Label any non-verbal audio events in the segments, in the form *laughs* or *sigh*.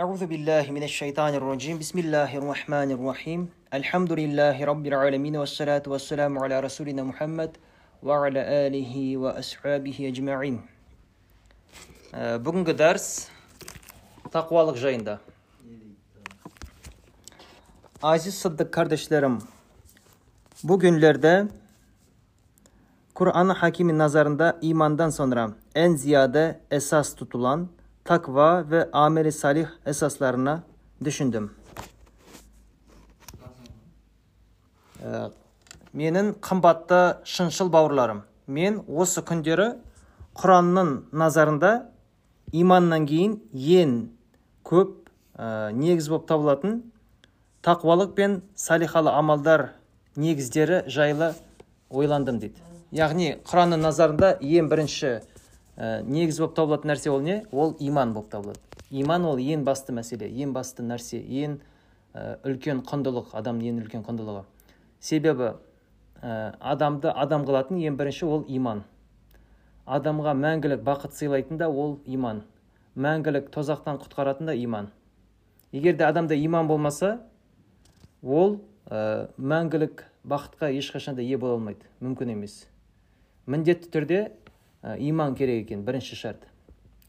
Euzu billahi mineşşeytanirracim. Bismillahirrahmanirrahim. Elhamdülillahi rabbil alamin ve salatu vesselamu ala resulina Muhammed ve ala alihi ve ashabihi ecmaîn. Ee, bugünkü ders takvalık jayında. Aziz Sıddık kardeşlerim, bugünlerde Kur'an-ı Hakim'in nazarında imandan sonra en ziyade esas tutulan takva ve ameli salih esaslarına düşündüm. Менің қымбатты шыншыл бауырларым мен осы күндері құранның назарында иманнан кейін ең көп негіз болып табылатын тақуалық пен салихалы амалдар негіздері жайлы ойландым дейді яғни құранның назарында ең бірінші ә, негіз болып табылатын нәрсе ол не? Ол иман болып табылады. Иман ол ең басты мәселе ең басты нәрсе ең ә, үлкен құндылық адамның ең үлкен құндылығы. Себебі ә, адамды адам қылатын ең бірінші ол иман. Адамға мәңгілік бақыт сыйлайтын да ол иман. Мәңгілік тозақтан құтқаратын да иман. Егер де адамда иман болмаса ол ә, мәңгілік бақытқа ешқашан да ие бола алмайды. Мүмкін емес. Міндетті түрде иман керек екен бірінші шарт.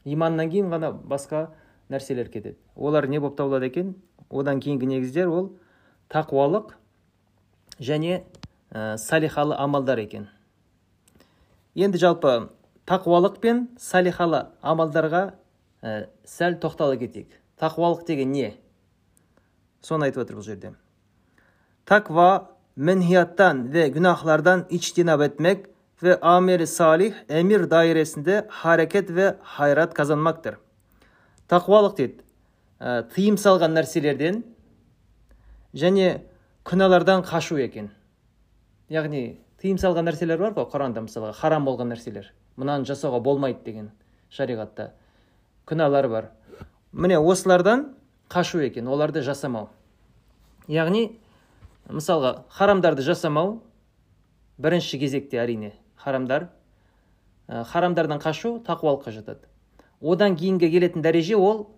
Иманнан кейін ғана басқа нәрселер кетеді. Олар не болып табылады екен? Одан кейінгі негіздер ол тақуалық және ә, салихалы амалдар екен. Енді жалпы тақуалық пен салихалы амалдарға ә, сәл тоқтала кетейік. Тақуалық деген не? Соны айтып отыр бұл жерде. Takva menhiyattan ve günahlardan içtinab etmek ve ameli salih emir dairesinde hareket ve hayrat kazanmaktır. Тақуалық дейді тыйым салған нәрселерден және күнәлардан қашу екен. Яғни тыйым салған нәрселер бар ғой құранда мысалға харам болған нәрселер. Мынаны жасауға болмайды деген шариғатта күнәлар бар. Міне осылардан қашу екен оларды жасамау. Яғни мысалға харамдарды жасамау бірінші кезекте әрине. Харамдар ә, харамдардан қашу тақуалыққа жатады. Одан кейінгі келетін дәреже ол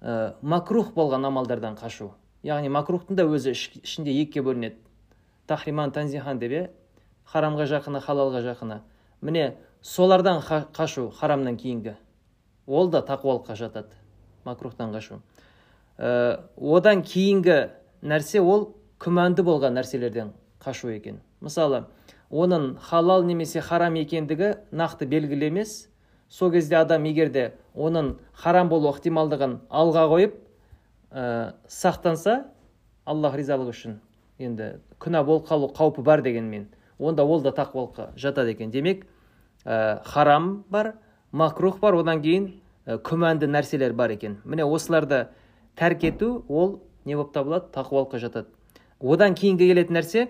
ә, макрух болған амалдардан қашу. Яғни макрухтың да өзі іш- ішінде екіге бөлінеді. Тахриман танзихан деп иә харамға жақыны халалға жақыны. Міне солардан қашу харамнан кейінгі. Ол да тақуалыққа жатады макрухтан қашу. Ә, одан кейінгі нәрсе ол күмәнді болған нәрселерден қашу екен. Мысалы оның халал немесе харам екендігі нақты белгілі емес. Сол кезде адам егер де оның харам болу ықтималдығын алға қойып ә, сақтанса аллах ризалығы үшін енді күнә болып қалу қаупі бар дегенмен онда ол да тақуалыққа жатады екен. Демек ә, харам бар макрух бар одан кейін ә, күмәнді нәрселер бар екен. Міне осыларды тәрк ету ол не болып табылады? Тақуалыққа жатады. Одан кейінгі келетін нәрсе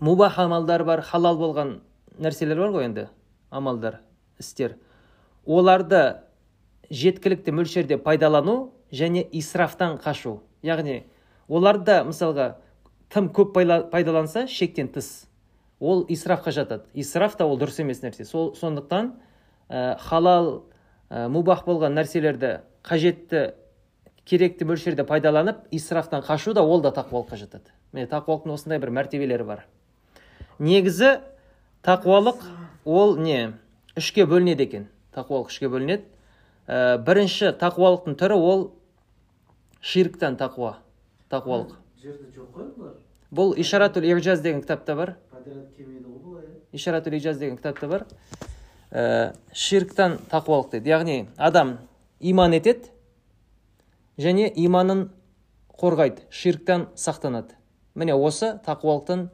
мубах амалдар бар халал болған нәрселер бар ғой енді амалдар істер. Оларды жеткілікті мөлшерде пайдалану және исрафтан қашу. Яғни оларды мысалға тым көп пайдаланса шектен тыс. Ол исрафқа жатады. Исраф та ол дұрыс емес нәрсе. Сол сондықтан ә, халал ә, мубах болған нәрселерді қажетті керекті мөлшерде пайдаланып исрафтан қашу да ол да тақуалыққа жатады. Міне тақуалықтың осындай бір мәртебелері бар. Негізі тақуалық ол не үшке бөлінеді екен. Тақуалық үшке бөлінеді. Ә, бірінші тақуалықтың түрі ол ширктан тақуа тақуалық. Бұл ишаратул иржаз деген кітапта бар. Ишаратул ижаз деген кітапта бар. Ә, ширктан тақуалық дейді. Яғни адам иман етеді және иманын қорғайды ширктан сақтанады. Міне осы тақуалықтың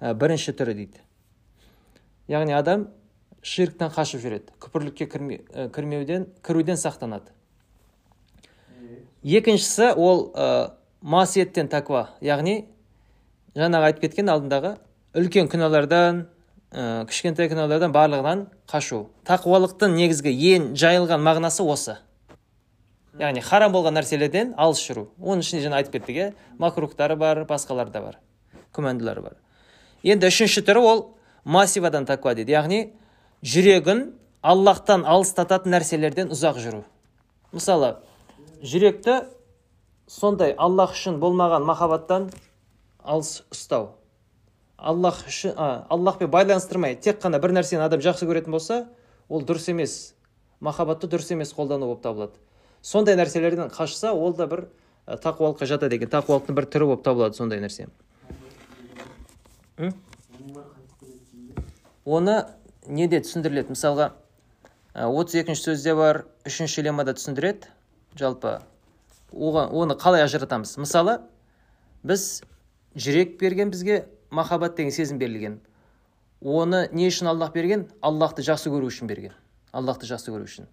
ә, бірінші түрі дейді. Яғни адам ширктан қашып жүреді күпірлікке кірме, ә, кірмеуден кіруден сақтанады. Екіншісі ол ә, масиеттен яғни жаңағы айтып кеткен алдындағы үлкен күнәлардан ә, кішкентай күнәлардан барлығынан қашу. Тақуалықтың негізгі ең жайылған мағынасы осы. Яғни харам болған нәрселерден алыс жүру оның ішінде жаңа айтып кеттік иә? Макрухтары бар басқалары да бар күмәнділері бар. Енді үшінші түрі ол массивадан таква дейді. Яғни жүрегін аллахтан алыстататын нәрселерден ұзақ жүру. Мысалы жүректі сондай аллах үшін болмаған махаббаттан алыс ұстау. Аллах үшін аллахпен байланыстырмай тек қана бір нәрсені адам жақсы көретін болса ол дұрыс емес. Махаббатты дұрыс емес қолдану болып табылады. Сондай нәрселерден қашса ол да бір тақуалыққа жатады екен. Тақуалықтың бір түрі болып табылады сондай нәрсе. Оны неде түсіндіріледі? Мысалға отыз екінші сөзде бар үшінші леммада түсіндіреді. Жалпы оған оны қалай ажыратамыз? Мысалы біз жүрек берген бізге махаббат деген сезім берілген. Оны не үшін аллах берген? Аллахты жақсы көру үшін берген. Аллахты жақсы көру үшін.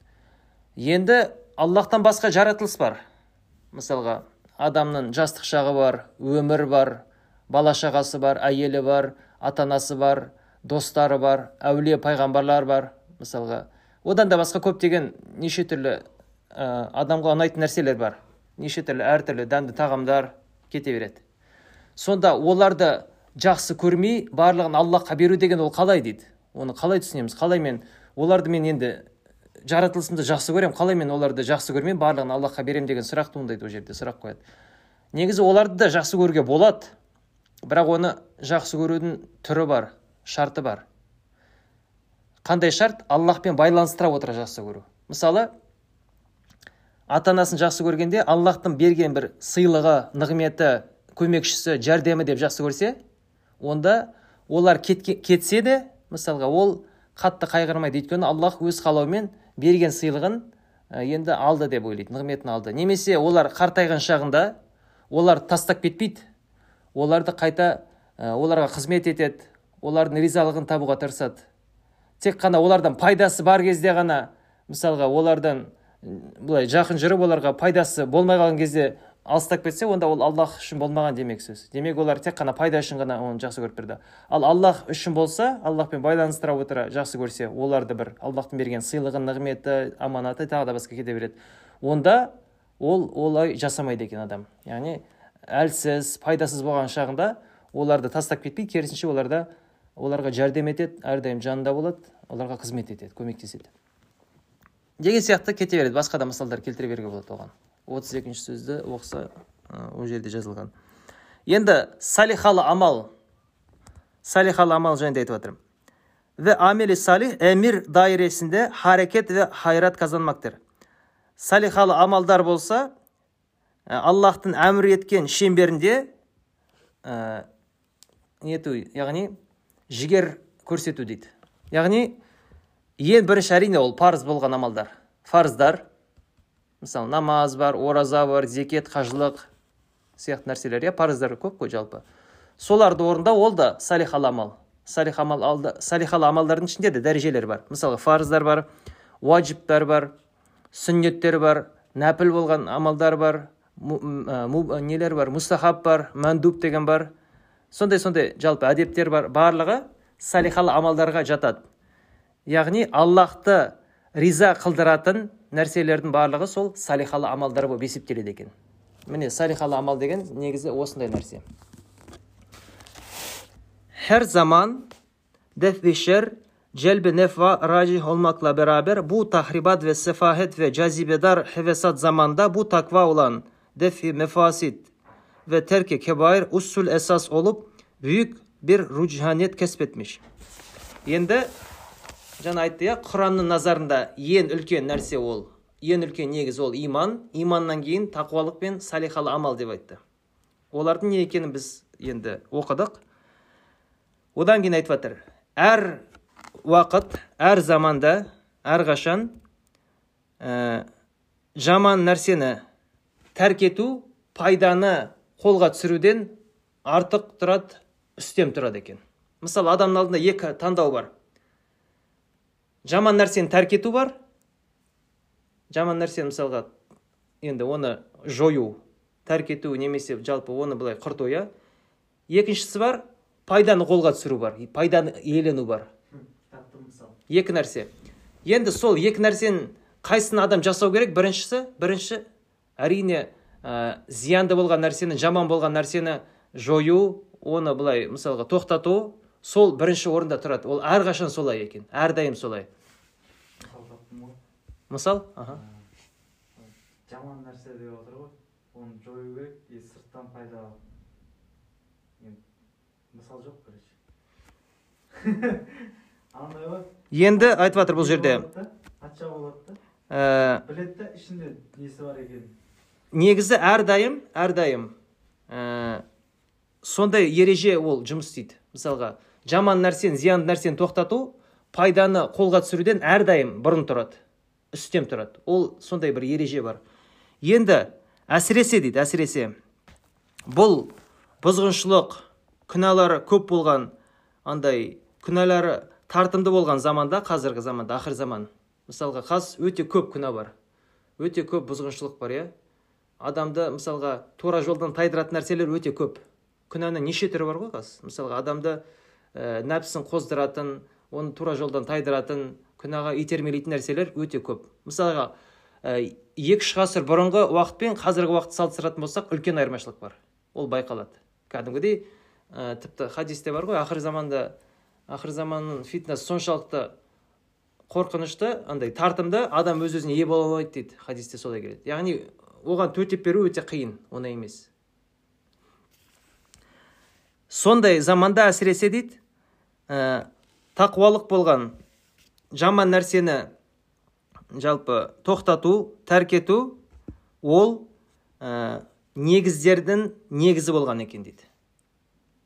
Енді аллахтан басқа жаратылыс бар. Мысалға адамның жастық шағы бар өмір бар бала шағасы бар әйелі бар ата анасы бар достары бар әулие пайғамбарлар бар. Мысалға одан да басқа көптеген неше түрлі ә, адамға ұнайтын нәрселер бар. Неше түрлі әртүрлі дәмді тағамдар кете береді. Сонда оларды жақсы көрмей барлығын аллахқа беру деген ол қалай дейді? Оны қалай түсінеміз? Қалай мен оларды мен енді жаратылысымды жақсы көремін қалай мен оларды жақсы көрмей барлығын аллахқа беремін деген сұрақ туындайды ол жерде сұрақ қояды. Негізі оларды да жақсы көруге болады бірақ оны жақсы көрудің түрі бар шарты бар. Қандай шарт? Аллахпен байланыстыра отыра жақсы көру. Мысалы ата анасын жақсы көргенде аллахтың берген бір сыйлығы нығметі көмекшісі жәрдемі деп жақсы көрсе онда олар кетсе де мысалға ол қатты қайғырмайды. Өйткені аллах өз қалауымен берген сыйлығын енді алды деп ойлайды нығметін алды. Немесе олар қартайған шағында олар тастап кетпейді оларды қайта оларға қызмет етеді олардың ризалығын табуға тырысады. Тек қана олардан пайдасы бар кезде ғана мысалға олардан былай жақын жүріп оларға пайдасы болмай қалған кезде алыстап кетсе онда ол аллах үшін болмаған демек сөз. Демек олар тек қана пайда үшін ғана оны жақсы көріп тұрды. Ал аллах үшін болса аллахпен байланыстыра отыра жақсы көрсе оларды бір аллахтың берген сыйлығы нығметі аманаты тағы да басқа кете береді. Онда ол олай жасамайды екен адам. Яғни әлсіз пайдасыз болған шағында оларды тастап кетпейді керісінше оларда оларға жәрдем етеді әрдайым жанында болады оларға қызмет етеді көмектеседі. Деген сияқты кете береді басқа да мысалдар келтіре беруге болады оған. Отыз екінші сөзді оқыса ол жерде жазылған. Енді салихалы амал салихалы амал жайында айтып жатыр ve ameli salih emir dairesinde hareket ve hayrat kazanmaktır. Salihалы амалдар болса аллахтың әмір еткен шеңберінде ә, нету яғни жігер көрсету дейді. Яғни ең бірінші әрине ол парыз болған амалдар фарыздар. Мысалы намаз бар ораза бар зекет қажылық сияқты нәрселер иә парыздар көп қой жалпы. Соларды орындау ол да салихалы амал. Салих амал салихалы амалдардың ішінде де дәрежелер бар. Мысалы фарыздар бар уаджибтар бар сүннеттер бар нәпіл болған амалдар бар нелер бар? Мустахаб бар мәндуб деген бар. Сондай сондай жалпы әдептер бар. Барлығы салихалы амалдарға жатады. Яғни аллахты риза қылдыратын нәрселердің барлығы сол салихалы амалдар болып есептеледі екен міне салихалы амал деген негізі осындай нәрсе def ve şer celbe nefa racih olmakla beraber bu tahribat ve sefahet ve cazibedar hevesat zamanda bu takva olan defi mefasit ve terke kebair usul esas olup büyük bir ruchaniyet kesbetmiş. Енді жаңа айтты иә құранның назарында ең үлкен нәрсе ол ең үлкен негіз ол иман. Иманнан кейін тақуалық пен салихалы амал деп айтты. Олардың не екенін біз енді оқыдық. Одан кейін айтып жатыр әр уақыт әр заманда әрқашан ә, жаман нәрсені тәрк ету пайданы қолға түсіруден артық тұрады үстем тұрады екен. Мысалы адамның алдында екі таңдау бар. Жаман нәрсені тәрк ету бар. Жаман нәрсені мысалға енді оны жою тәрк ету немесе жалпы оны былай құрту иә? Екіншісі бар пайданы қолға түсіру бар пайданы иелену бар. Екі нәрсе. Енді сол екі нәрсенің қайсысын адам жасау керек? Біріншісі бірінші әрине ә, зиянды болған нәрсені жаман болған нәрсені жою оны былай мысалға тоқтату сол бірінші орында тұрады. Ол әрқашан солай екен. Әрдайым солай. Мысал? Аха. Жаман нәрсе деп отыр ғой. Оны жою керек и сырттан пайда мысал жоқ короче *laughs* андай ғой. Енді айтып жатыр бұл жерде. Патша болады да. Ә, біледі да ішінде несі бар екенін. негізі әрдайым әрдайым ә, сондай ереже ол жұмыс істейді мысалға. Жаман нәрсені зиянды нәрсені тоқтату пайданы қолға түсіруден әрдайым бұрын тұрады үстем тұрады. Ол сондай бір ереже бар. Енді әсіресе дейді әсіресе бұл бұзғыншылық күнәлары көп болған андай күнәлары тартымды болған заманда қазіргі заманда ақыр заман. Мысалға қазір өте көп күнә бар өте көп бұзғыншылық бар иә? Адамды мысалға тура жолдан тайдыратын нәрселер өте көп. Күнәнің неше түрі бар ғой қазір мысалға адамды ә, нәпсісін қоздыратын оны тура жолдан тайдыратын күнәға итермелейтін нәрселер өте көп. Мысалға ә, екі үш ғасыр бұрынғы уақыт пен қазіргі уақытты салыстыратын болсақ үлкен айырмашылық бар. Ол байқалады. Кәдімгідей ә, тіпті хадисте бар ғой ақыр заманда ақыр заманның фитнасы соншалықты қорқынышты андай тартымды адам өз өзіне ие бола алмайды дейді. Хадисте солай келеді. Яғни оған төтеп беру өте қиын оңай емес. Сондай заманда әсіресе дейді ә, тақуалық болған жаман нәрсені жалпы тоқтату тәрк ету ол ә, негіздердің негізі болған екен дейді.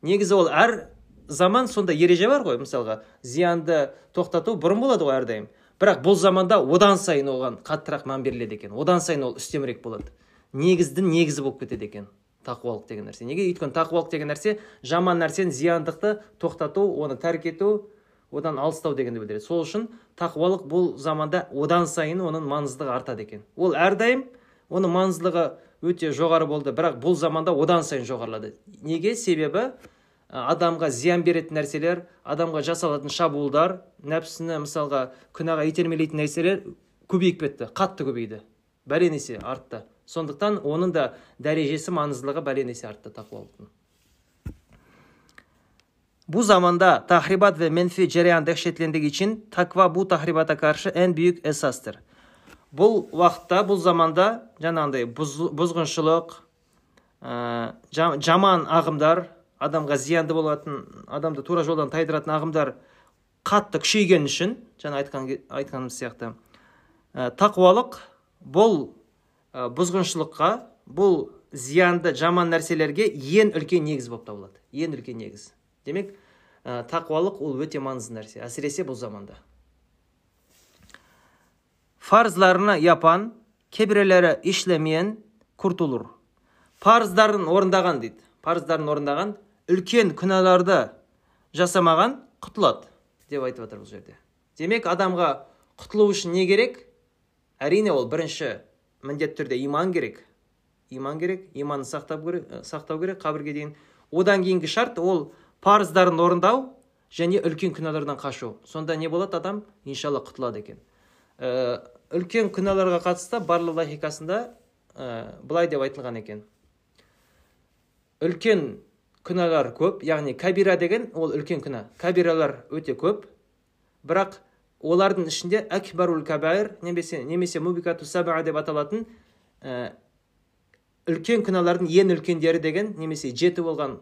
Негізі ол әр заман сонда ереже бар ғой мысалға зиянды тоқтату бұрын болады ғой әрдайым. Бірақ бұл заманда одан сайын оған қаттырақ мән беріледі екен одан сайын ол үстемірек болады. Негіздің негізі болып кетеді екен. Тақуалық деген нәрсе. Неге өйткені тақуалық деген нәрсе жаман нәрсені зияндықты тоқтату оны тәрк ету одан алыстау дегенді білдіреді. Сол үшін тақуалық бұл заманда одан сайын оның маңыздылығы артады екен. Ол әрдайым оның маңыздылығы өте жоғары болды бірақ бұл заманда одан сайын жоғарылады. Неге? Себебі адамға зиян беретін нәрселер адамға жасалатын шабуылдар нәпсіні мысалға күнәға итермелейтін нәрселер көбейіп кетті қатты көбейді. Бәлен есе артты. Сондықтан оның да дәрежесі маңыздылығы бәлен есе артты тақуалықтың Bu zamanda tahribat ve menfi cereyan dehşetlendiği için takva bu tahribata karşı en büyük esastır. Бұл уақытта бұл заманда бұз- бұзғыншылық ә, жа- жаман ағымдар адамға зиянды болатын адамды тура жолдан тайдыратын ағымдар қатты күшейген үшін жаңа айтқан айтқанымыз сияқты ә, тақуалық бұл бұзғыншылыққа бұл зиянды жаман нәрселерге ең үлкен негіз болып табылады. Ең үлкен негіз. Демек ә, тақуалық ол өте маңызды нәрсе. Әсіресе бұл заманда. Farzlarını yapan kebireleri işlemeyen kurtulur парыздарын орындаған дейді. Парыздарын орындаған үлкен күнәларды жасамаған құтылады деп айтып жатыр бұл жерде. Демек адамға құтылу үшін не керек? Әрине ол бірінші міндетті түрде иман керек. Иман керек иманды сақтап керек, сақтау керек қабірге дейін. Одан кейінгі шарт ол парыздарын орындау және үлкен күнәлардан қашу. Сонда не болады адам? Иншалла құтылады екен. Ә, үлкен күнәларға қатысты барлық логикасында ә, былай деп айтылған екен. Үлкен күнәлар көп яғни кабира деген ол үлкен күнә. Кабиралар өте көп бірақ олардың ішінде әкбарул кабаир немесе немесе мубикату саба деп аталатын ә, үлкен күнәлардың ең үлкендері деген немесе жеті болған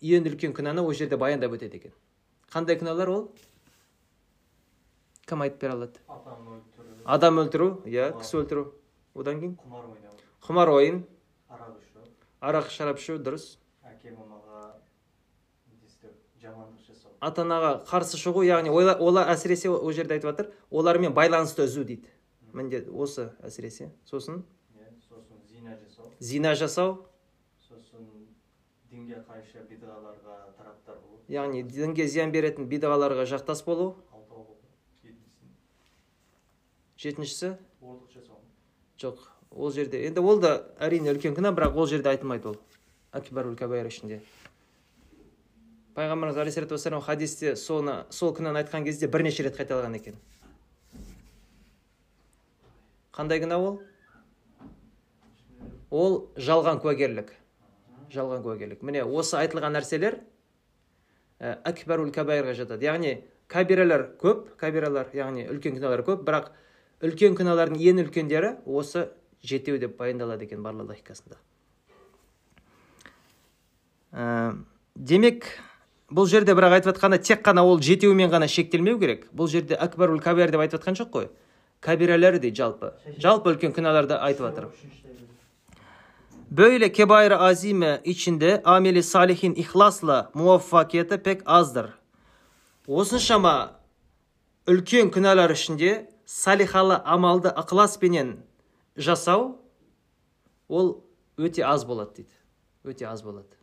ең үлкен күнәні ол жерде баяндап өтеді екен. Қандай күнәлар ол? Кім айтып бере алады? Адам өлтіру. Иә кісі өлтіру. Одан кейін? Құмар ойнау. Құмар ойын. Арақ ішу. Арақ шарап ішу дұрыс. Әке мамаға жамандық ата анаға қарсы шығу яғни олар, олар әсіресе ол жерде айтып жатыр олармен байланысты үзу дейді. Міндет осы әсіресе. Сосын? Иә сосын зина жасау. Зина жасау. Сосын дінге қайшы бидғаларға тараптар болу. Яғни дінге зиян беретін бидағаларға жақтас болу. Жетіншісі. Жасау. Жоқ ол жерде. Енді ол да әрине үлкен күнә бірақ ол жерде айтылмайды ол. Кабайр ішінде. Пайғамбарымыз алейхисалату вассалам хадисте соны сол күнәні айтқан кезде бірнеше рет қайталаған екен. Қандай күнә ол ол жалған куәгерлік. Жалған куәгерлік. Міне осы айтылған нәрселер ә, кабайрға жатады. Яғни кабиралар көп кабиралар яғни үлкен күнәлар көп бірақ үлкен күнәлардың ең үлкендері осы жетеу деп баяндалады екен барлық логикасында Ә, демек бұл жерде бірақ айтып жатқанда тек қана ол жетеуімен ғана шектелмеу керек. Бұл жерде акбарул кабир деп айтып жатқан жоқ қой. Кабиралар дейді жалпы. Жалпы үлкен күнәларды айтып жатыр. Böyle kebair azime içinde ameli salihin ihlasla muvaffakiyeti pek azdır. Осыншама үлкен күнәлар ішінде салихалы амалды ықыласпенен жасау ол өте аз болады дейді. Өте аз болады.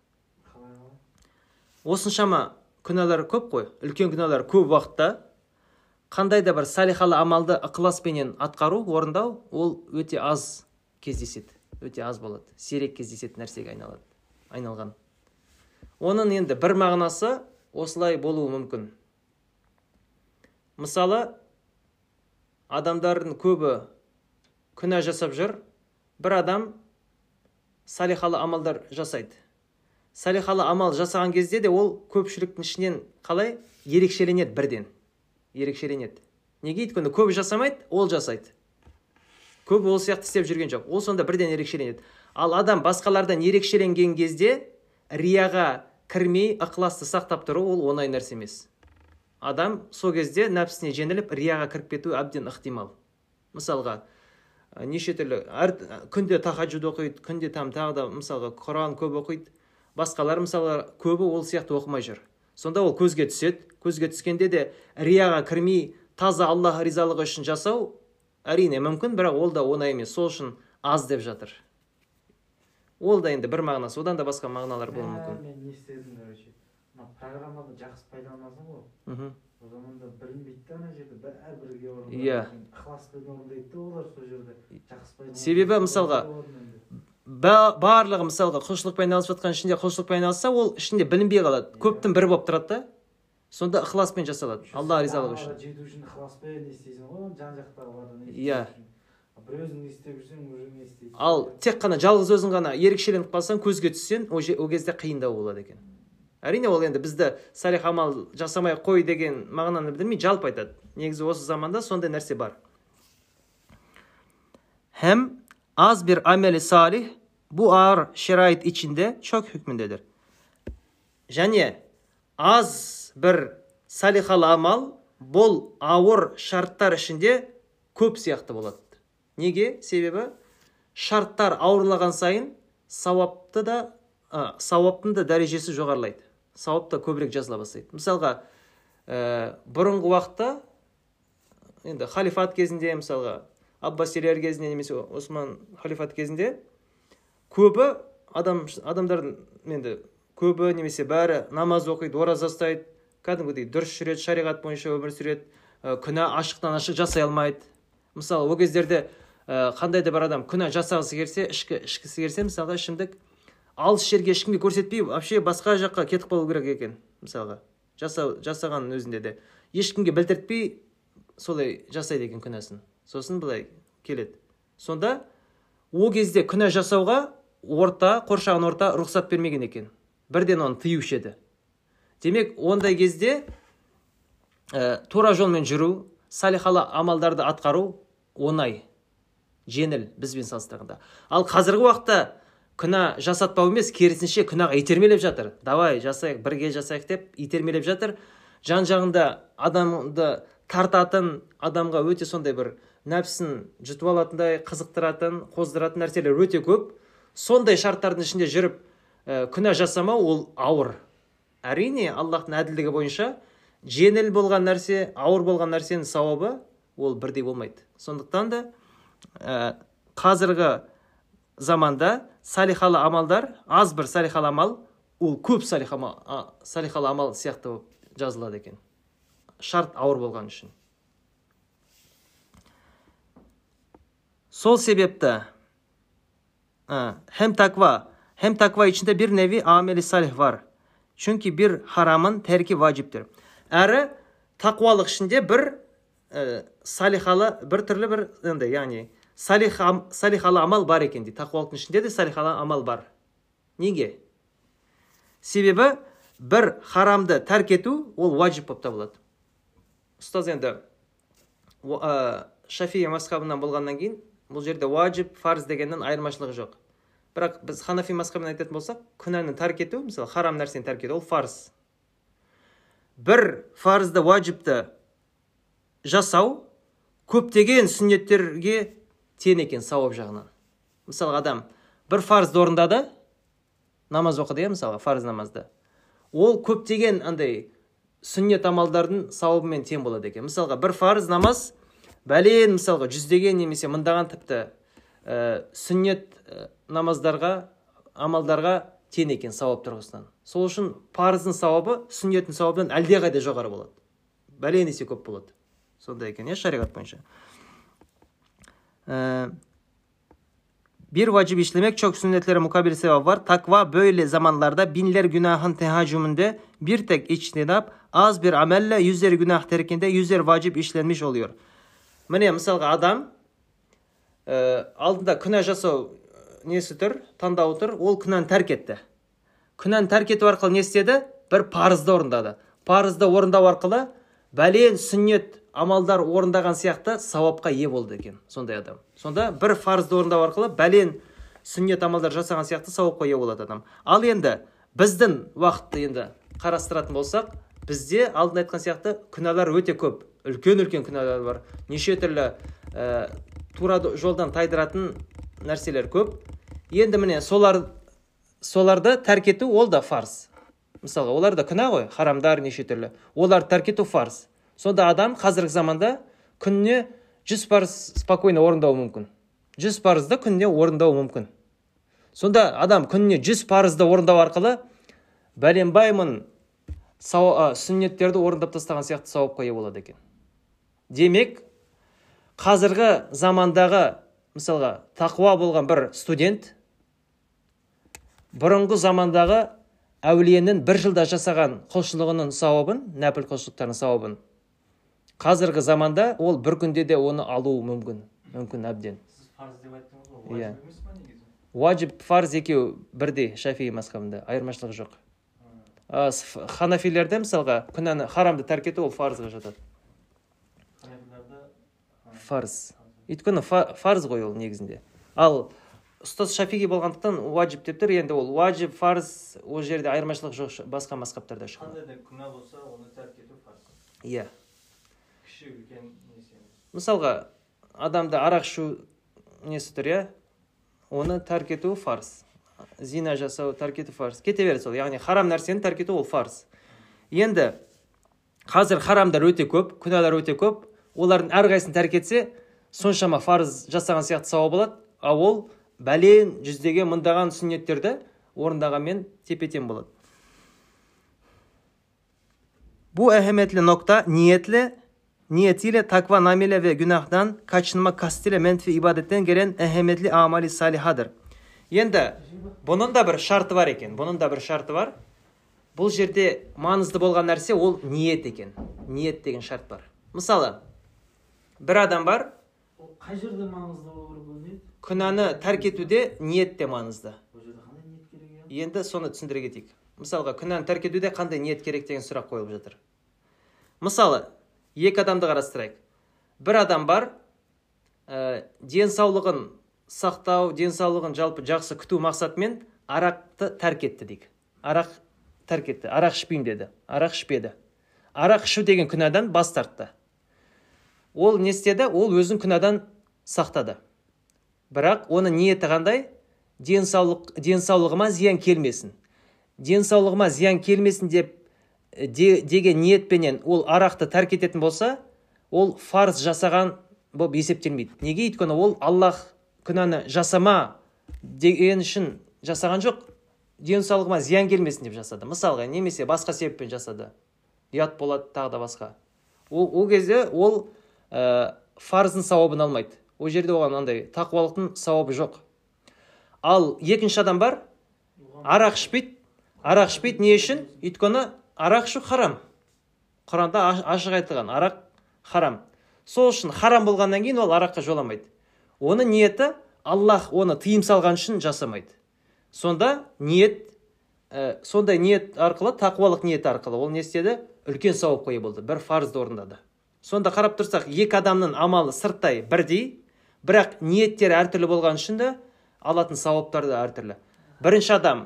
Осыншама күнәлар көп қой. Үлкен күнәлар көп уақытта. Қандай да бір салихалы амалды ықыласпенен атқару орындау ол өте аз кездеседі өте аз болады. Сирек кездесетін нәрсеге айналады айналған. Оның енді бір мағынасы осылай болуы мүмкін. Мысалы адамдардың көбі күнә жасап жүр бір адам салихалы амалдар жасайды. Салихалы амал жасаған кезде де ол көпшіліктің ішінен қалай? Ерекшеленеді бірден. Ерекшеленеді. Неге өйткені көбі жасамайды ол жасайды. Көбі ол сияқты істеп жүрген жоқ. Ол сонда бірден ерекшеленеді. Ал адам басқалардан ерекшеленген кезде рияға кірмей ықыласты сақтап тұру ол оңай нәрсе емес. Адам сол кезде нәпсісіне жеңіліп рияға кіріп кетуі әбден ықтимал. Мысалға неше түрлі әр күнде тахаджуд оқиды күнде там тағы да мысалға құран көп оқиды. Басқалар мысалы көбі ол сияқты оқымай жүр. Сонда ол көзге түседі. Көзге түскенде де рияға кірмей таза аллах ризалығы үшін жасау әрине мүмкін бірақ ол да оңай емес. Сол үшін аз деп жатыр. Ол да енді бір мағынасы. Одан да басқа мағыналар болуы Ә, мүмкін. мен не істедім короче мына программаны жақсы пайдаланасың ғой. Мхм. О zaman да білінбейді да ана жерде бәрібірге Иә. ықыласпен орындайды да олар сол жерде. Жақсы Себебі мысалға, барлығы мысалға құлшылықпен айналысып жатқан ішінде құлшылықпен айналысса ол ішінде білінбей қалады көптің бірі болып тұрады да. Сонда ықыласпен жасалады. Алла ризалығы үшін. жету үшін ықыласпен істейсің ғой жан Иә. бір өзің не істеп жүрсең уже не істейсің ал тек қана жалғыз өзің ғана ерекшеленіп қалсаң көзге түссең ол, кезде қиындау болады екен. Әрине ол енді бізді салих амал жасамай қой деген мағынаны білдірмей жалпы айтады. Негізі осы заманда сондай нәрсе бар. Hem az bir ameli salih bu ağır şerait içinde çok hükmündedir. Және аз бір салихалы амал бұл ауыр шарттар ішінде көп сияқты болады. Неге? Себебі шарттар ауырлаған сайын сауапты да сауаптың да дәрежесі жоғарылайды. Сауап та көбірек жазыла бастайды. Мысалға, ә, бұрынғы уақытта енді халифат кезінде мысалға аббасилер кезінде немесе осман халифат кезінде көбі адам адамдардың енді көбі немесе бәрі намаз оқиды ораза ұстайды кәдімгідей дұрыс жүреді шариғат бойынша өмір сүреді күнә ашықтан ашық жасай алмайды. Мысалы ол кездерде қандай да бір адам күнә жасағысы келсе ішкі ішкісі келсе мысалға ішімдік алыс жерге ешкімге көрсетпей вообще басқа жаққа кетіп қалу керек екен мысалға. Жасау жасағанның өзінде де. Ешкімге білдіртпей солай жасайды екен күнәсін. Сосын былай келеді. Сонда ол кезде күнә жасауға орта қоршаған орта рұқсат бермеген екен. Бірден оны тыюшы еді демек ондай кезде ә, тура жолмен жүру салихалы амалдарды атқару оңай жеңіл бізбен салыстырғанда. Ал қазіргі уақытта күнә жасатпау емес керісінше күнәға итермелеп жатыр. Давай жасайық бірге жасайық деп итермелеп жатыр. Жан жағында адамды тартатын адамға өте сондай бір нәпсін жұтып алатындай қызықтыратын қоздыратын нәрселер өте көп. Сондай шарттардың ішінде жүріп ә, күнә жасамау ол ауыр. Әрине аллахтың әділдігі бойынша жеңіл болған нәрсе ауыр болған нәрсенің сауабы ол бірдей болмайды. Сондықтан да ә, қазіргі заманда салихалы амалдар аз бір салихалы амал ол көп салихалы амал сияқты болып жазылады екен. Шарт ауыр болған үшін. Сол себепті hem takva hem takva içinde bir nevi ameli salih var. Çünkü bir haramın terki vaciptir. Әрі тақуалық ішінде бір ә, салихалы бір түрлі бір енді яғни салих, салихалы амал бар екен дейді тақуалықтың ішінде де салихалы амал бар. Неге? Себебі бір харамды тәрк ету ол уаджип болып табылады. Ұстаз енді ә, шафи мазхабынан болғаннан кейін бұл жерде уаджип фарз дегеннен айырмашылығы жоқ. Бірақ біз ханафи мазхабын айтатын болсақ күнәні тәрк ету мысалы харам нәрсені тәрк ету ол фарз. Бір фарызды уаджибті жасау көптеген сүннеттерге тең екен сауап жағынан. Мысалы адам бір фарызды орындады намаз оқыды иә мысалға фарыз намазды. Ол көптеген андай сүннет амалдардың сауабымен тең болады екен. Мысалға бір фарыз намаз бәлен мысалға жүздеген немесе мыңдаған тіпті ә, сүннет намаздарға амалдарға тең екен сауап тұрғысынан сол үшін парыздың сауабы сүннеттің сауабынан әлдеқайда жоғары болады бәлен есе көп болады сондай екен иә шариғат бойынша Ә, bir vacip işlemek çok sünnetlere mukabil sevap var. Takva böyle zamanlarda binler günahın tehacümünde bir tek içtinap az bir amelle yüzler günah terkinde yüzler vacip işlenmiş oluyor. Міне мысалға адам ә, алдында күнә жасау несі тұр? Таңдауы тұр. Ол күнәні тәрк етті. Күнәні тәрк ету арқылы не істеді? Бір парызды орындады. Парызды орындау арқылы бәлен сүннет амалдар орындаған сияқты сауапқа ие болды екен сондай адам. Сонда бір парызды орындау арқылы бәлен сүннет амалдар жасаған сияқты сауапқа ие болады адам. Ал енді біздің уақытты енді қарастыратын болсақ бізде алдында айтқан сияқты күнәлар өте көп. Үлкен үлкен күнәлар бар. Неше түрлі ә, тура жолдан тайдыратын нәрселер көп. Енді міне солар соларды тәрк ету ол да фарз мысалға олар да күнә ғой харамдар неше түрлі. Оларды тәрк ету фарз сонда адам қазіргі заманда күніне жүз парыз спокойно орындауы мүмкін. Жүз парызды күніне орындауы мүмкін. Сонда адам күніне жүз парызды орындау арқылы бәленбай мың сау, ә, сүннеттерді орындап тастаған сияқты сауапқа ие болады екен. Демек қазіргі замандағы мысалға тақуа болған бір студент бұрынғы замандағы әулиенің бір жылда жасаған құлшылығының сауабын нәпіл құлшылықтардың сауабын қазіргі заманда ол бір күнде де оны алуы мүмкін мүмкін әбден. Иә. уаджиб фарз екеуі бірдей шафии мазхабында айырмашылығы жоқ. Ханафилерде мысалға күнәні харамды тәрк ету ол фарзға жатады. Фарз. Өйткені фа- фарз ғой ол негізінде. Ал ұстаз шафиғи болғандықтан уаджиб деп тұр. Енді ол уаджиб фарз ол жерде айырмашылық жоқ басқа мазхабтарда ешқандай қандай да күнә болса оны тәрк ету парыз иә. Кіші үлкен мысалға адамда арақ ішу несі тұр иә? Оны тәрк ету фарз. Зина жасау тәрк ету фарз. Кете береді сол. Яғни харам нәрсені тәрк ету ол фарз. Енді қазір харамдар өте көп күнәлар өте көп. Олардың әрқайсысын тәрк етсе соншама фарыз жасаған сияқты сауап болады. Ал ол бәлен жүздеген мыңдаған сүннеттерді орындағанмен тепе тең болады Bu ehemmiyetli nokta niyetle, niyetiyle takva namile ve günahdan kaçınma kastıyla menfi ibadetten gelen ehemmiyetli amali salihadır. Енді бұның да бір шарты бар екен бұның да бір шарты бар. Бұл жерде маңызды болған нәрсе ол ниет екен ниет деген шарт бар. Мысалы бір адам бар қай жерде маңызды болу керек ол ниет? Күнәні тәрк етуде ниет те маңызды. Ол жерде қандай ниет керек енді соны түсіндіре кетейік. Мысалға күнәні тәрк етуде қандай ниет керек деген сұрақ қойылып жатыр. Мысалы екі адамды қарастырайық. бір адам бар ә, денсаулығын сақтау денсаулығын жалпы жақсы күту мақсатымен арақты тәрк етті дейік. Арақ тәрк етті арақ ішпеймін деді арақ ішпеді. Арақ ішу деген күнәдан бас тартты. Ол не істеді? Ол өзін күнәдан сақтады. Бірақ оның ниеті қандай? Денсаулық денсаулығыма зиян келмесін. Денсаулығыма зиян келмесін деп э, де, деген ниетпенен ол арақты тәрк ететін болса ол фарз жасаған болып есептелмейді. Неге? Өйткені ол аллах күнәні жасама деген үшін жасаған жоқ. Денсаулығыма зиян келмесін деп жасады. Мысалға немесе басқа себеппен жасады. Ұят болады тағы да басқа. Ол, ол кезде ол ә, фарыздың сауабын алмайды. Ол жерде оған андай тақуалықтың сауабы жоқ. Ал екінші адам бар. Арақ ішпейді. Арақ ішпейді не үшін? Өйткені арақ ішу харам. Құранда аш- ашық айтылған арақ харам. Сол үшін харам болғаннан кейін ол араққа жоламайды. Оның ниеті аллах оны тыйым салған үшін жасамайды. Сонда ниет ә, сондай ниет арқылы тақуалық ниет арқылы ол не істеді? Үлкен сауапқа ие болды бір фарызды орындады. Сонда қарап тұрсақ екі адамның амалы сырттай бірдей бірақ ниеттері әртүрлі болған үшін де алатын сауаптары да әртүрлі. Бірінші адам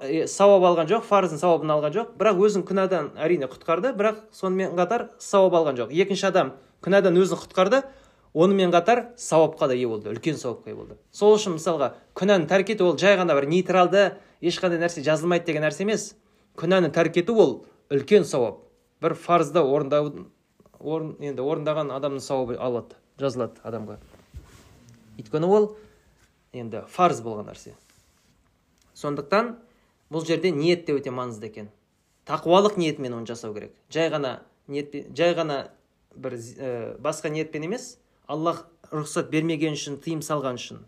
е, сауап алған жоқ фарыздың сауабын алған жоқ бірақ өзін күнәдан әрине құтқарды бірақ сонымен қатар сауап алған жоқ. Екінші адам күнәдан өзін құтқарды онымен қатар сауапқа да ие болды үлкен сауапқа ие болды. Сол үшін мысалға күнәні тәрк ету ол жай ғана бір нейтралды ешқандай нәрсе жазылмайды деген нәрсе емес. Күнәні тәрк ету ол үлкен сауап. Бір фарызды орындау орын, енді орындаған адамның сауабы алады жазылады адамға. Өйткені ол енді фарыз болған нәрсе. Сондықтан бұл жерде ниет те өте маңызды екен. Тақуалық ниетмен оны жасау керек. Жай ғана ниетпен жай ғана бір ә, басқа ниетпен емес аллах рұқсат бермеген үшін тыйым салған үшін.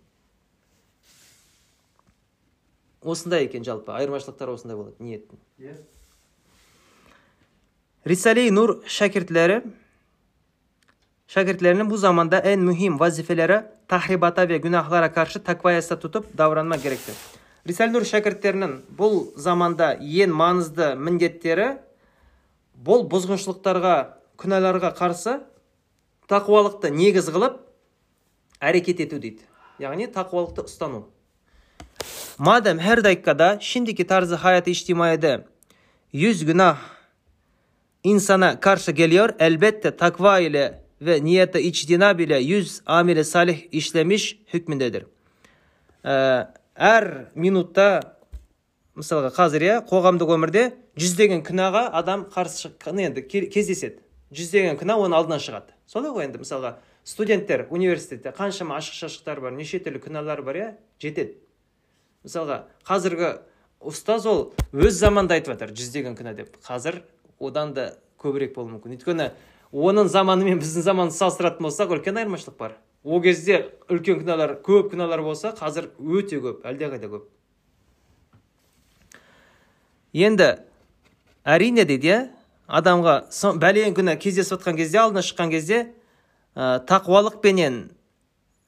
Осындай екен жалпы. Айырмашылықтар осындай болады ниеттің. Иә. Risale-i Nur şakirtleri şakirtlerinin bu zamanda en mühim vazifeleri tahribata ve günahlara karşı takvaya tutup davranmak gerektir. Risale-i Nur бұл заманда ең маңызды міндеттері бұл бұзғыншылықтарға күнәларға қарсы тақуалықты негіз қылып әрекет ету дейді яғни тақуалықты ұстану Madem her dakikada şimdiki tarzı hayatı içtimaiyede yüz günah insana karşı geliyor elbette takva ile ve niyete içtinab ile yüz salih işlemiş hükmündedir. Әр минутта мысалға қазір иә қоғамдық өмірде жүздеген күнәға адам қарсы енді ке- кездеседі жүздеген күнә оның алдынан шығады солай ғой енді мысалға студенттер университетте қаншама ашық шашықтар бар неше түрлі күнәлар бар иә жетеді мысалға қазіргі ұстаз ол өз заманда айтып жатыр жүздеген күнә деп қазір одан да көбірек болуы мүмкін өйткені оның заманы мен біздің заманды салыстыратын болсақ үлкен айырмашылық бар. Ол кезде үлкен күнәлар көп күнәлар болса қазір өте көп әлдеқайда көп. Енді әрине дейді иә адамға бәлен күнә кездесіп жатқан кезде алдына шыққан кезде ә, тақуалықпенен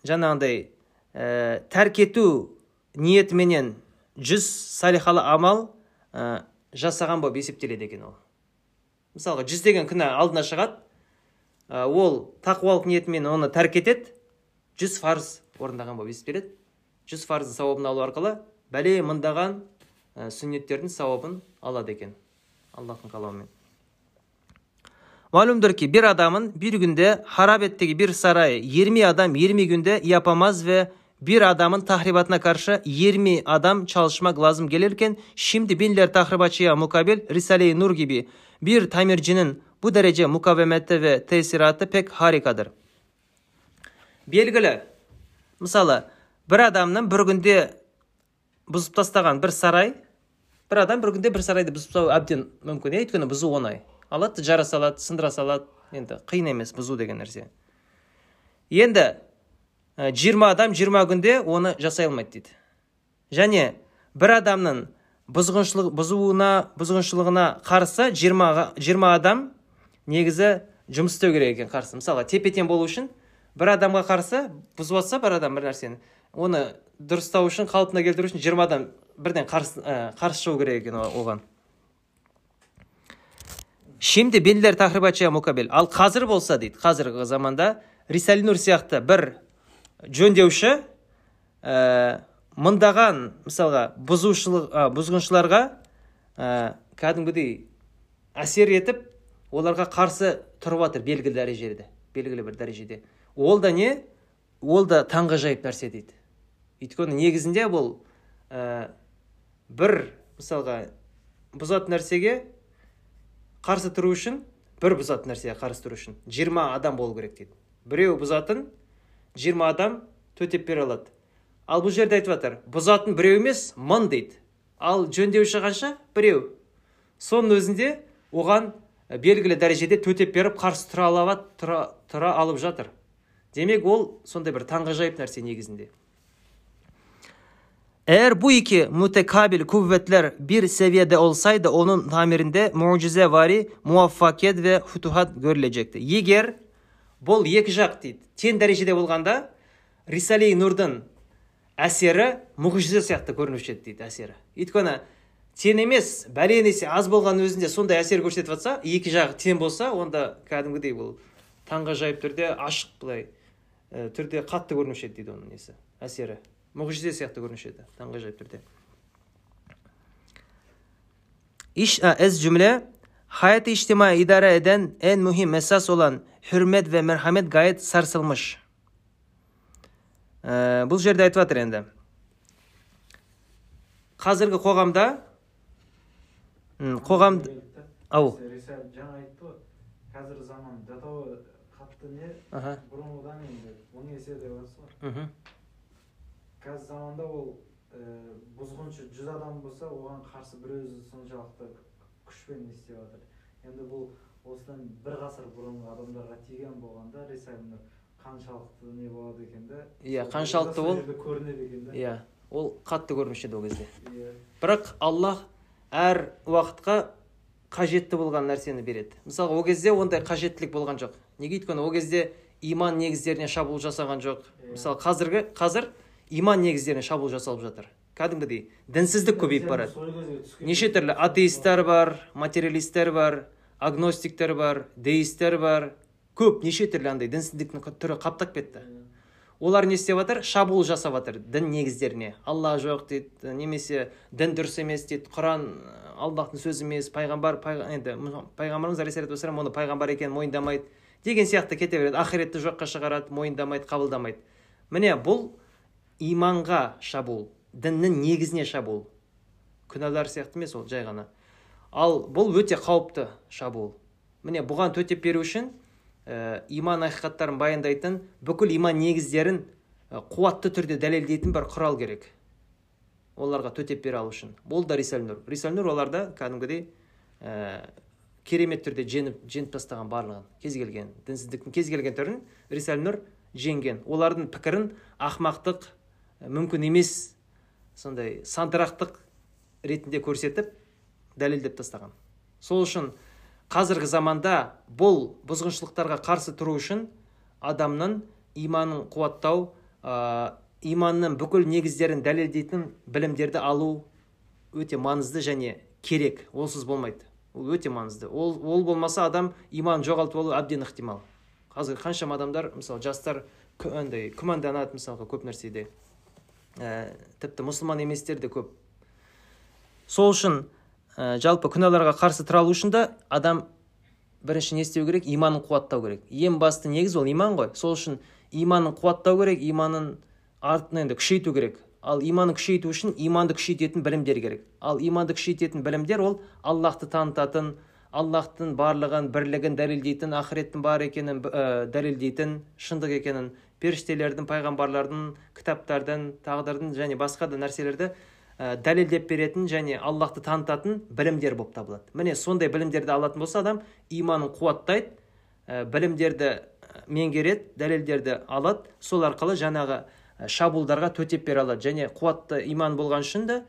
жаңағындай ә, тәрк ету ниетіменен жүз салихалы амал ә, жасаған болып есептеледі екен ол. Мысалға жүздеген күнә алдына шығады ол тақуалық ниетімен оны тәрк етеді. Жүз фарыз орындаған болып есептеледі жүз фарыздың сауабын алу арқылы бәле мыңдаған ә, сүннеттердің сауабын алады екен. Аллахтың қалауымен. Malumdur ki bir adamın bir günde ettiği bir sarayı 20 adam 20 günde yapamaz ve bir adamın tahribatına karşı 20 adam çalışmak lazım gelirken şimdi binler tahribatçıya mukabil Risale-i Nur gibi bir bu derece mukavemette ve tesiratı pek harikadır. Белгілі мысалы бір адамның бір күнде бұзып тастаған бір сарай бір адам бір күнде бір сарайды бұзып тастау әбден мүмкін иә өйткені бұзу оңай алады жара салады сындыра салады енді қиын емес бұзу деген нәрсе енді 20 адам 20 күнде оны жасай алмайды дейді және бір адамның бұзғыншылық бұзуына бұзғыншылығына қарсы 20, 20 адам негізі жұмыс істеу керек екен қарсы. Мысалға тепе тең болу үшін бір адамға қарсы бұзып жатса бір адам бір нәрсені? Оны дұрыстау үшін қалпына келтіру үшін 20 адам бірден қарсы, ә, қарсы шығу керек екен оған. Binler tahribatçıya mukabil. Ал қазір болса дейді, қазіргі заманда Рисали Нур сияқты бір жөндеуші ә, мыңдаған мысалға бұзушылық ә, бұзғыншыларға ә, кәдімгідей әсер етіп оларға қарсы тұрып жатыр белгілі дәрежеде белгілі бір дәрежеде. Ол да не? Ол да таңғажайып нәрсе дейді. Өйткені негізінде бұл ә, бір мысалға бұзатын нәрсеге қарсы тұру үшін бір бұзатын нәрсеге қарсы тұру үшін 20 адам болу керек дейді. Біреу бұзатын 20 адам төтеп бере алады. Ал бұл жерде айтып жатыр бұзатын біреу емес мың дейді. Ал жөндеуші қанша? Біреу. Соның өзінде оған белгілі дәрежеде төтеп беріп қарсы тұра, алабат, тұра, тұра алып жатыр. Демек ол сондай бір таңғажайып нәрсе негізінде. Eğer bu iki mütekabil kuvvetler bir seviyede olsaydı onun tamirinde mucizevari muvaffakiyet ve fütuhat görülecekti. Егер бұл екі жақ дейді тең дәрежеде болғанда рисали нұрдың әсері мұғжиза сияқты көрінуші еді дейді әсері. Өйткені тең емес бәлен есе аз болған өзінде сондай әсер көрсетіп жатса екі жағы тең болса онда кәдімгідей бұл таңғажайып түрде ашық былай ә, түрде қатты көрінуші еді дейді оның несі әсері. Мұғжизе сияқты көрінуші еді таңғажайып түрде. E, ez cümle hayat içtimai idare eden en mühim esas olan hürmet ve merhamet gayet sarsılmış. Ee, бұл жерде айтып жатыр енді. Қазіргі қоғамда қоғам ау. Жаңа айтты ғой қазіргі заман того қатты не аха. Бұрынғыдан енді мың есе деп жатсыз ғой мхм. қазір заманда ол ә, бұзғыншы жүз адам болса оған қарсы бір өзі соншалықты күшпен не істеп жатыр енді бұл осыдан бір ғасыр бұрынғы адамдарға тиген болғанда рисалнұр қаншалықты не болады екен да Иә, қаншалықты ол- көрінеді екен да иә ол қатты көрінуші еді ол кезде. Иә. Бірақ аллах әр уақытқа қажетті болған нәрсені береді. Мысалға ол кезде ондай қажеттілік болған жоқ. Неге өйткені ол кезде иман негіздеріне шабуыл жасаған жоқ? Иә. мысалы қазіргі қазір иман негіздеріне шабуыл жасалып жатыр. Кәдімгідей дінсіздік көбейіп барады. неше түрлі атеисттер бар материалисттер бар агностиктер бар деисттер бар. Көп неше түрлі андай дінсіздіктің түрі қаптап кетті. Иә. Олар не істеп жатыр шабуыл жасап жатыр дін негіздеріне. Алла жоқ дейді немесе дін дұрыс емес дейді құран аллахтың сөзі емес пайғамбар пайға- енді пайғамбарымыз алейхисалату вассалам оны пайғамбар екенін мойындамайды деген сияқты кете береді. Ақиретті жоққа шығарады мойындамайды қабылдамайды. Міне бұл иманға шабуыл діннің негізіне шабуыл. Күнәлар сияқты емес ол жай ғана. Ал бұл өте қауіпті шабуыл. Міне бұған төтеп беру үшін ә, иман ақиқаттарын баяндайтын бүкіл иман негіздерін ә, қуатты түрде дәлелдейтін бір құрал керек. Оларға төтеп бере алу үшін. Бұл да рисал нұр. Рисал нұр оларда кәдімгідей ә, керемет түрде жеңіп жеңіп тастаған барлығын кез келген дінсіздіктің кез келген түрін рисал нұр жеңген. Олардың пікірін ақмақтық мүмкін емес сондай сандырақтық ретінде көрсетіп дәлелдеп тастаған. Сол үшін қазіргі заманда бұл бұзғыншылықтарға қарсы тұру үшін адамның иманын қуаттау ә, иманның бүкіл негіздерін дәлелдейтін білімдерді алу өте маңызды және керек. Олсыз болмайды. Ол өте маңызды. Ол, ол болмаса адам иманын жоғалтып алу әбден ықтимал. Қазір қаншама адамдар мысалы жастар андай күмәнданады мысалға көп нәрседе. Ә, тіпті мұсылман еместер де көп. Сол үшін ә, жалпы күнәларға қарсы тұра алу үшін да адам бірінші не істеу керек? Иманын қуаттау керек. Ең басты негіз ол иман ғой. Сол үшін иманын қуаттау керек иманын артын енді күшейту керек. Ал иманын күшейту үшін иманды күшейтетін білімдер керек. Ал иманды күшейтетін білімдер ол аллахты танытатын аллахтың барлығын бірлігін дәлелдейтін ақыреттің бар екенін ә, дәлелдейтін шындық екенін періштелердің пайғамбарлардың кітаптардың тағдырдың және басқа да нәрселерді ә, дәлелдеп беретін және аллахты танытатын білімдер болып табылады. Міне сондай білімдерді алатын болса адам иманын қуаттайды ә, білімдерді ә, меңгереді дәлелдерді алады. Сол арқылы жаңағы шабуылдарға төтеп бере алады. Және қуатты иман болған үшін де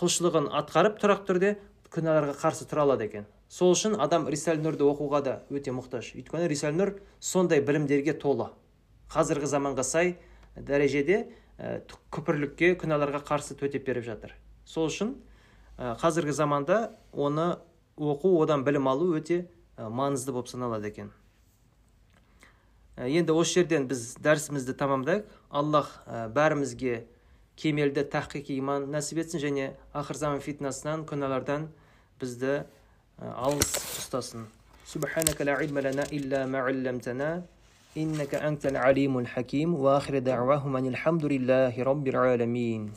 құлшылығын атқарып тұрақты түрде күнәларға қарсы тұра алады екен. Сол үшін адам рисал нұрды оқуға да өте мұқтаж. Өйткені рисал нұр сондай білімдерге толы. Қазіргі заманға сай дәрежеде ә, т- күпірлікке күнәларға қарсы төтеп беріп жатыр. Сол үшін ә, қазіргі заманда оны оқу одан білім алу өте ә, маңызды болып саналады екен. Енді осы жерден біз дәрісімізді тамамдайық. Аллах бәрімізге кемелді тахқиқи иман нәсіп етсін және ақыр заман фитнасынан күнәлардан бізді алыс ұстасын. إنك أنت العليم الحكيم وآخر دعواهم أن الحمد لله رب العالمين.